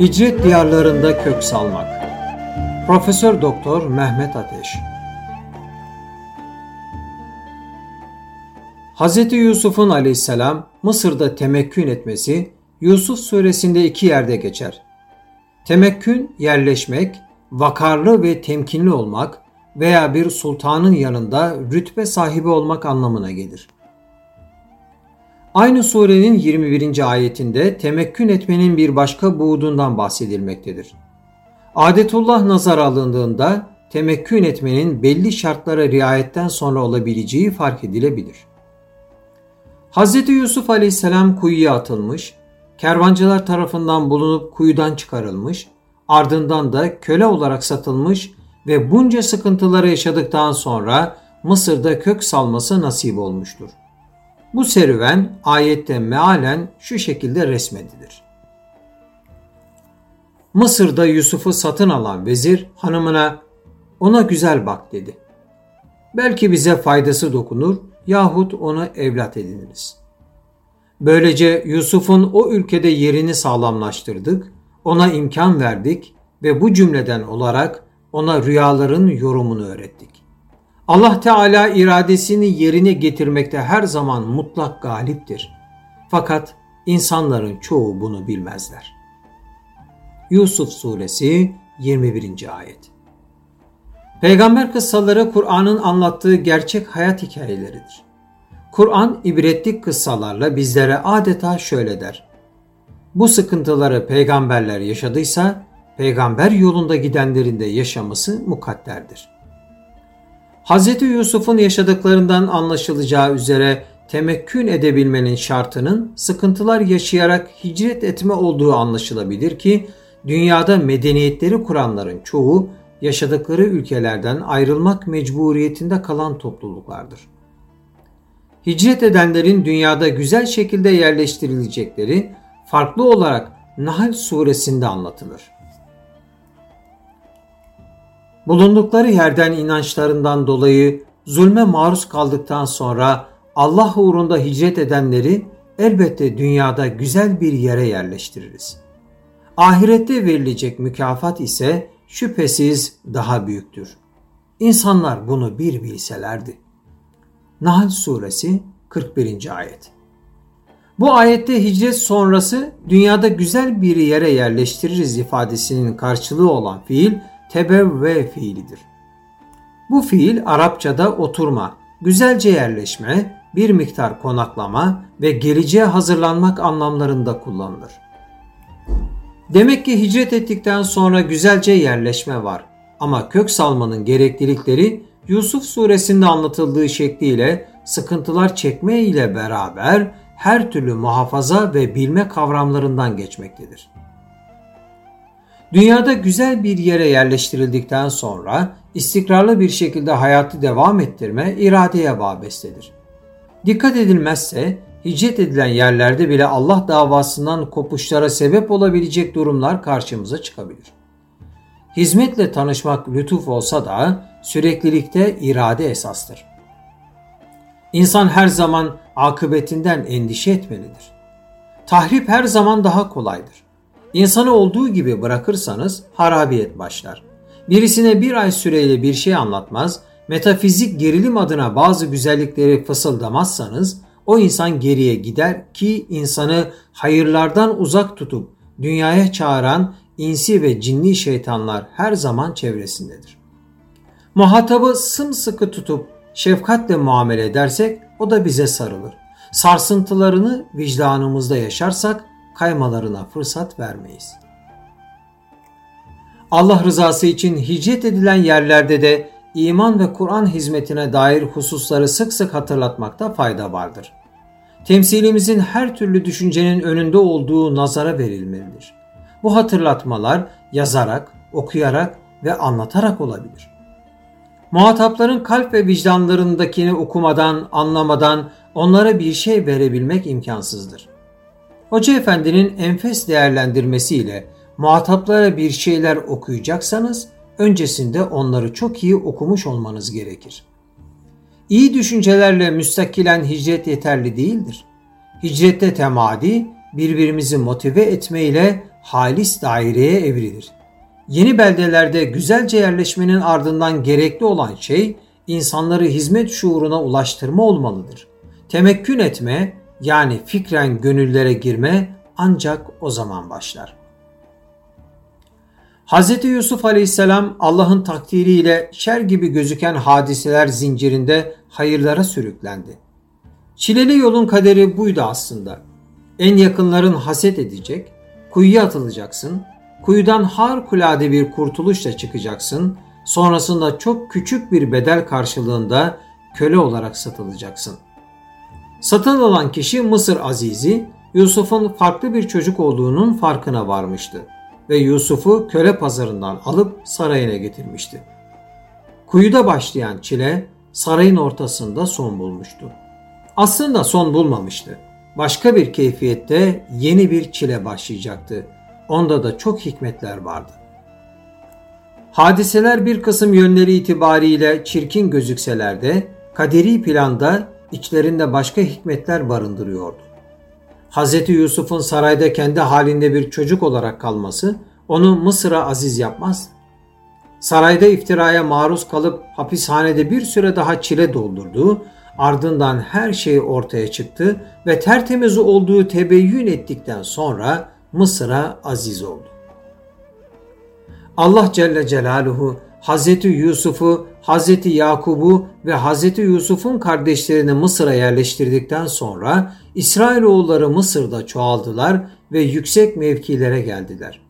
Hicret diyarlarında kök salmak. Profesör Doktor Mehmet Ateş. Hz. Yusuf'un aleyhisselam Mısır'da temekkün etmesi Yusuf suresinde iki yerde geçer. Temekkün yerleşmek, vakarlı ve temkinli olmak veya bir sultanın yanında rütbe sahibi olmak anlamına gelir. Aynı surenin 21. ayetinde temekkün etmenin bir başka buğdundan bahsedilmektedir. Adetullah nazar alındığında temekkün etmenin belli şartlara riayetten sonra olabileceği fark edilebilir. Hz. Yusuf aleyhisselam kuyuya atılmış, kervancılar tarafından bulunup kuyudan çıkarılmış, ardından da köle olarak satılmış ve bunca sıkıntıları yaşadıktan sonra Mısır'da kök salması nasip olmuştur. Bu serüven ayette mealen şu şekilde resmedilir. Mısır'da Yusuf'u satın alan vezir hanımına ona güzel bak dedi. Belki bize faydası dokunur yahut onu evlat ediniriz. Böylece Yusuf'un o ülkede yerini sağlamlaştırdık, ona imkan verdik ve bu cümleden olarak ona rüyaların yorumunu öğrettik. Allah Teala iradesini yerine getirmekte her zaman mutlak galiptir. Fakat insanların çoğu bunu bilmezler. Yusuf Suresi 21. Ayet Peygamber kıssaları Kur'an'ın anlattığı gerçek hayat hikayeleridir. Kur'an ibretlik kıssalarla bizlere adeta şöyle der. Bu sıkıntıları peygamberler yaşadıysa, peygamber yolunda gidenlerin de yaşaması mukadderdir. Hz. Yusuf'un yaşadıklarından anlaşılacağı üzere temekkün edebilmenin şartının sıkıntılar yaşayarak hicret etme olduğu anlaşılabilir ki dünyada medeniyetleri kuranların çoğu yaşadıkları ülkelerden ayrılmak mecburiyetinde kalan topluluklardır. Hicret edenlerin dünyada güzel şekilde yerleştirilecekleri farklı olarak Nahl suresinde anlatılır bulundukları yerden inançlarından dolayı zulme maruz kaldıktan sonra Allah uğrunda hicret edenleri elbette dünyada güzel bir yere yerleştiririz. Ahirette verilecek mükafat ise şüphesiz daha büyüktür. İnsanlar bunu bir bilselerdi. Nahl suresi 41. ayet. Bu ayette hicret sonrası dünyada güzel bir yere yerleştiririz ifadesinin karşılığı olan fiil tebevve fiilidir. Bu fiil Arapçada oturma, güzelce yerleşme, bir miktar konaklama ve geleceğe hazırlanmak anlamlarında kullanılır. Demek ki hicret ettikten sonra güzelce yerleşme var. Ama kök salmanın gereklilikleri Yusuf suresinde anlatıldığı şekliyle sıkıntılar çekme ile beraber her türlü muhafaza ve bilme kavramlarından geçmektedir. Dünyada güzel bir yere yerleştirildikten sonra istikrarlı bir şekilde hayatı devam ettirme iradeye vabestedir. Dikkat edilmezse hicret edilen yerlerde bile Allah davasından kopuşlara sebep olabilecek durumlar karşımıza çıkabilir. Hizmetle tanışmak lütuf olsa da süreklilikte irade esastır. İnsan her zaman akıbetinden endişe etmelidir. Tahrip her zaman daha kolaydır. İnsanı olduğu gibi bırakırsanız harabiyet başlar. Birisine bir ay süreyle bir şey anlatmaz, metafizik gerilim adına bazı güzellikleri fısıldamazsanız o insan geriye gider ki insanı hayırlardan uzak tutup dünyaya çağıran insi ve cinni şeytanlar her zaman çevresindedir. Muhatabı sımsıkı tutup şefkatle muamele edersek o da bize sarılır. Sarsıntılarını vicdanımızda yaşarsak kaymalarına fırsat vermeyiz. Allah rızası için hicret edilen yerlerde de iman ve Kur'an hizmetine dair hususları sık sık hatırlatmakta fayda vardır. Temsilimizin her türlü düşüncenin önünde olduğu nazara verilmelidir. Bu hatırlatmalar yazarak, okuyarak ve anlatarak olabilir. Muhatapların kalp ve vicdanlarındakini okumadan, anlamadan onlara bir şey verebilmek imkansızdır. Hoca Efendi'nin enfes değerlendirmesiyle muhataplara bir şeyler okuyacaksanız öncesinde onları çok iyi okumuş olmanız gerekir. İyi düşüncelerle müstakilen hicret yeterli değildir. Hicrette temadi, birbirimizi motive etme ile halis daireye evrilir. Yeni beldelerde güzelce yerleşmenin ardından gerekli olan şey insanları hizmet şuuruna ulaştırma olmalıdır. Temekkün etme yani fikren gönüllere girme ancak o zaman başlar. Hz. Yusuf aleyhisselam Allah'ın takdiriyle şer gibi gözüken hadiseler zincirinde hayırlara sürüklendi. Çileli yolun kaderi buydu aslında. En yakınların haset edecek, kuyuya atılacaksın, kuyudan harikulade bir kurtuluşla çıkacaksın, sonrasında çok küçük bir bedel karşılığında köle olarak satılacaksın. Satın alan kişi Mısır Azizi, Yusuf'un farklı bir çocuk olduğunun farkına varmıştı ve Yusuf'u köle pazarından alıp sarayına getirmişti. Kuyuda başlayan çile sarayın ortasında son bulmuştu. Aslında son bulmamıştı. Başka bir keyfiyette yeni bir çile başlayacaktı. Onda da çok hikmetler vardı. Hadiseler bir kısım yönleri itibariyle çirkin gözükseler de kaderi planda içlerinde başka hikmetler barındırıyordu. Hz. Yusuf'un sarayda kendi halinde bir çocuk olarak kalması onu Mısır'a aziz yapmaz. Sarayda iftiraya maruz kalıp hapishanede bir süre daha çile doldurdu, ardından her şey ortaya çıktı ve tertemiz olduğu tebeyyün ettikten sonra Mısır'a aziz oldu. Allah Celle Celaluhu Hazreti Yusuf'u, Hazreti Yakub'u ve Hazreti Yusuf'un kardeşlerini Mısır'a yerleştirdikten sonra İsrailoğulları Mısır'da çoğaldılar ve yüksek mevkilere geldiler.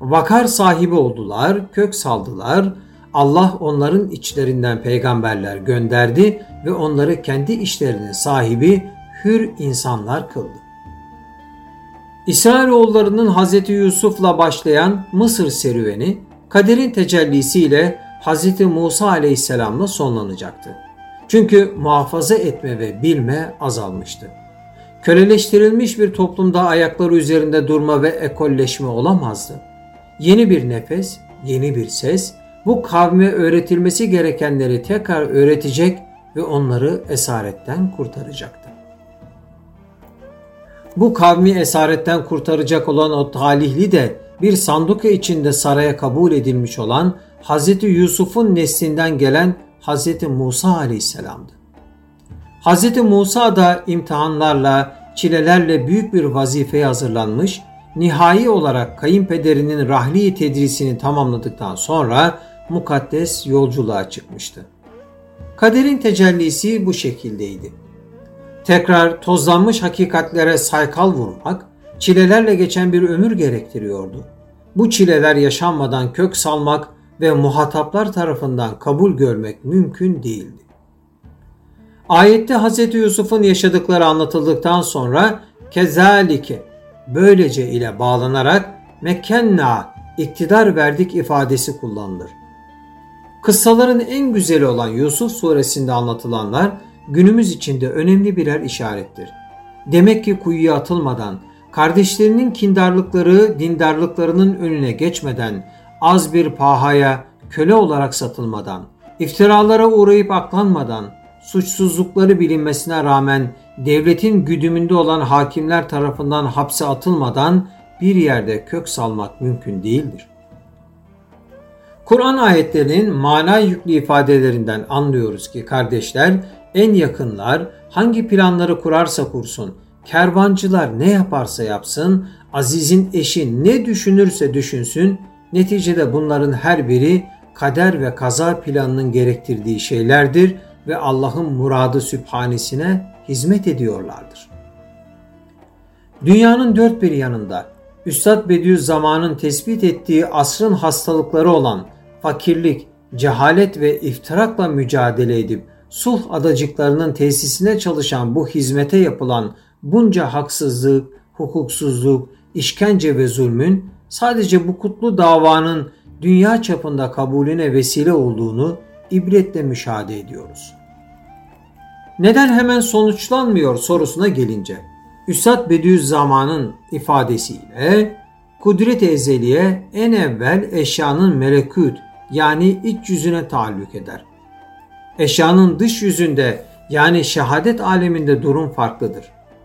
Vakar sahibi oldular, kök saldılar. Allah onların içlerinden peygamberler gönderdi ve onları kendi işlerinin sahibi hür insanlar kıldı. İsrailoğullarının Hazreti Yusuf'la başlayan Mısır serüveni kaderin tecellisiyle Hz. Musa aleyhisselamla sonlanacaktı. Çünkü muhafaza etme ve bilme azalmıştı. Köleleştirilmiş bir toplumda ayakları üzerinde durma ve ekolleşme olamazdı. Yeni bir nefes, yeni bir ses, bu kavme öğretilmesi gerekenleri tekrar öğretecek ve onları esaretten kurtaracaktı. Bu kavmi esaretten kurtaracak olan o talihli de bir sanduka içinde saraya kabul edilmiş olan Hz. Yusuf'un neslinden gelen Hz. Musa aleyhisselamdı. Hz. Musa da imtihanlarla, çilelerle büyük bir vazifeye hazırlanmış, nihai olarak kayınpederinin rahliye tedrisini tamamladıktan sonra mukaddes yolculuğa çıkmıştı. Kaderin tecellisi bu şekildeydi. Tekrar tozlanmış hakikatlere saykal vurmak, çilelerle geçen bir ömür gerektiriyordu. Bu çileler yaşanmadan kök salmak ve muhataplar tarafından kabul görmek mümkün değildi. Ayette Hz. Yusuf'un yaşadıkları anlatıldıktan sonra kezalike böylece ile bağlanarak mekkenna iktidar verdik ifadesi kullanılır. Kıssaların en güzeli olan Yusuf suresinde anlatılanlar günümüz içinde önemli birer işarettir. Demek ki kuyuya atılmadan kardeşlerinin kindarlıkları dindarlıklarının önüne geçmeden, az bir pahaya köle olarak satılmadan, iftiralara uğrayıp aklanmadan, suçsuzlukları bilinmesine rağmen devletin güdümünde olan hakimler tarafından hapse atılmadan bir yerde kök salmak mümkün değildir. Kur'an ayetlerinin mana yüklü ifadelerinden anlıyoruz ki kardeşler en yakınlar hangi planları kurarsa kursun Kervancılar ne yaparsa yapsın, Aziz'in eşi ne düşünürse düşünsün, neticede bunların her biri kader ve kaza planının gerektirdiği şeylerdir ve Allah'ın muradı sübhanesine hizmet ediyorlardır. Dünyanın dört bir yanında Üstad Bediüzzaman'ın tespit ettiği asrın hastalıkları olan fakirlik, cehalet ve iftirakla mücadele edip sulh adacıklarının tesisine çalışan bu hizmete yapılan bunca haksızlık, hukuksuzluk, işkence ve zulmün sadece bu kutlu davanın dünya çapında kabulüne vesile olduğunu ibretle müşahede ediyoruz. Neden hemen sonuçlanmıyor sorusuna gelince, Üstad Bediüzzaman'ın ifadesiyle kudret-i ezeliye en evvel eşyanın melekut yani iç yüzüne taalluk eder. Eşyanın dış yüzünde yani şehadet aleminde durum farklıdır.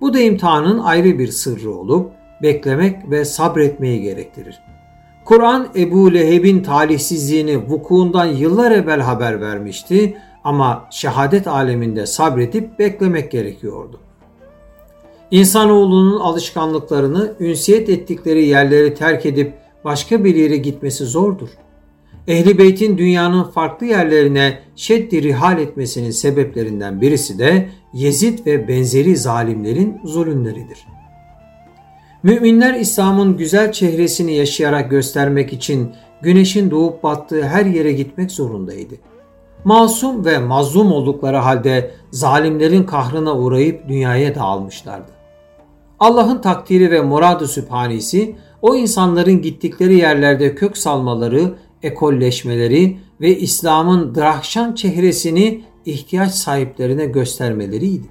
Bu da imtihanın ayrı bir sırrı olup beklemek ve sabretmeyi gerektirir. Kur'an Ebu Leheb'in talihsizliğini vukuundan yıllar evvel haber vermişti ama şehadet aleminde sabredip beklemek gerekiyordu. İnsanoğlunun alışkanlıklarını ünsiyet ettikleri yerleri terk edip başka bir yere gitmesi zordur. Ehli Beyt'in dünyanın farklı yerlerine şeddi rihal etmesinin sebeplerinden birisi de Yezid ve benzeri zalimlerin zulümleridir. Müminler İslam'ın güzel çehresini yaşayarak göstermek için güneşin doğup battığı her yere gitmek zorundaydı. Masum ve mazlum oldukları halde zalimlerin kahrına uğrayıp dünyaya dağılmışlardı. Allah'ın takdiri ve muradı sübhanisi o insanların gittikleri yerlerde kök salmaları, ekolleşmeleri ve İslam'ın drahşan çehresini ihtiyaç sahiplerine göstermeleriydi.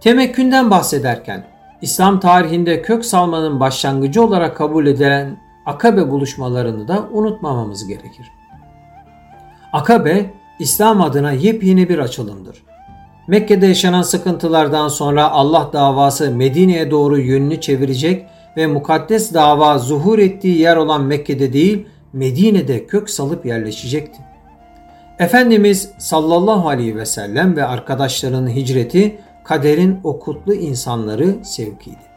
Temekkünden bahsederken İslam tarihinde kök salmanın başlangıcı olarak kabul edilen Akabe buluşmalarını da unutmamamız gerekir. Akabe, İslam adına yepyeni bir açılımdır. Mekke'de yaşanan sıkıntılardan sonra Allah davası Medine'ye doğru yönünü çevirecek ve mukaddes dava zuhur ettiği yer olan Mekke'de değil Medine'de kök salıp yerleşecekti. Efendimiz sallallahu aleyhi ve sellem ve arkadaşlarının hicreti kaderin o kutlu insanları sevkiydi.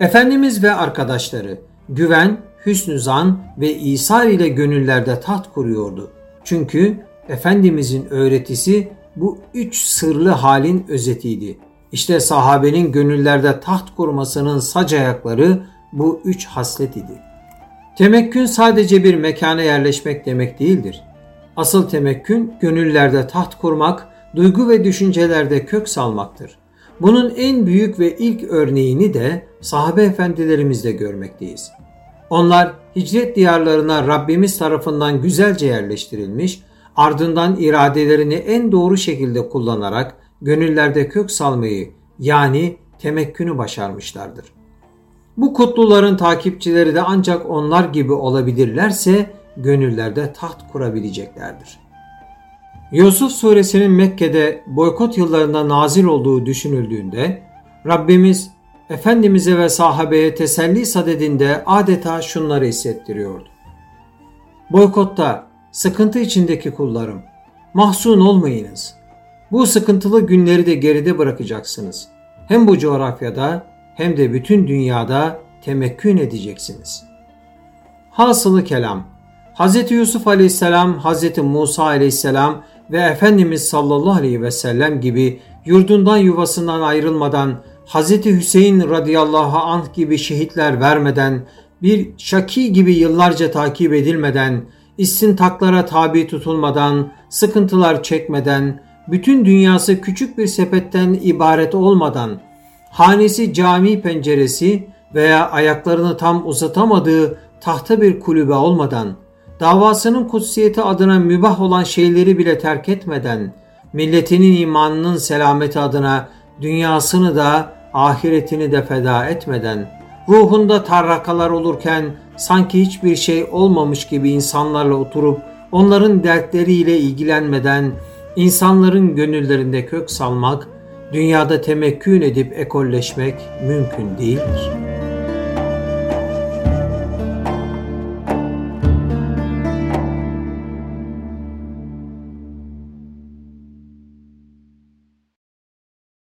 Efendimiz ve arkadaşları güven, hüsnü zan ve İsa ile gönüllerde taht kuruyordu. Çünkü Efendimizin öğretisi bu üç sırlı halin özetiydi. İşte sahabenin gönüllerde taht kurmasının sac ayakları bu üç haslet idi. Temekkün sadece bir mekana yerleşmek demek değildir. Asıl temekkün gönüllerde taht kurmak, duygu ve düşüncelerde kök salmaktır. Bunun en büyük ve ilk örneğini de sahabe efendilerimizde görmekteyiz. Onlar hicret diyarlarına Rabbimiz tarafından güzelce yerleştirilmiş, ardından iradelerini en doğru şekilde kullanarak gönüllerde kök salmayı yani temekkünü başarmışlardır. Bu kutluların takipçileri de ancak onlar gibi olabilirlerse gönüllerde taht kurabileceklerdir. Yusuf suresinin Mekke'de boykot yıllarında nazil olduğu düşünüldüğünde Rabbimiz Efendimiz'e ve sahabeye teselli sadedinde adeta şunları hissettiriyordu. Boykotta sıkıntı içindeki kullarım mahzun olmayınız. Bu sıkıntılı günleri de geride bırakacaksınız. Hem bu coğrafyada hem de bütün dünyada temekkün edeceksiniz. Hasılı kelam Hz. Yusuf aleyhisselam, Hz. Musa aleyhisselam ve Efendimiz sallallahu aleyhi ve sellem gibi yurdundan yuvasından ayrılmadan Hz. Hüseyin radıyallahu anh gibi şehitler vermeden, bir şaki gibi yıllarca takip edilmeden, istintaklara tabi tutulmadan, sıkıntılar çekmeden, bütün dünyası küçük bir sepetten ibaret olmadan, hanesi cami penceresi veya ayaklarını tam uzatamadığı tahta bir kulübe olmadan, davasının kutsiyeti adına mübah olan şeyleri bile terk etmeden, milletinin imanının selameti adına dünyasını da ahiretini de feda etmeden, ruhunda tarrakalar olurken sanki hiçbir şey olmamış gibi insanlarla oturup onların dertleriyle ilgilenmeden insanların gönüllerinde kök salmak, dünyada temekkün edip ekolleşmek mümkün değildir.''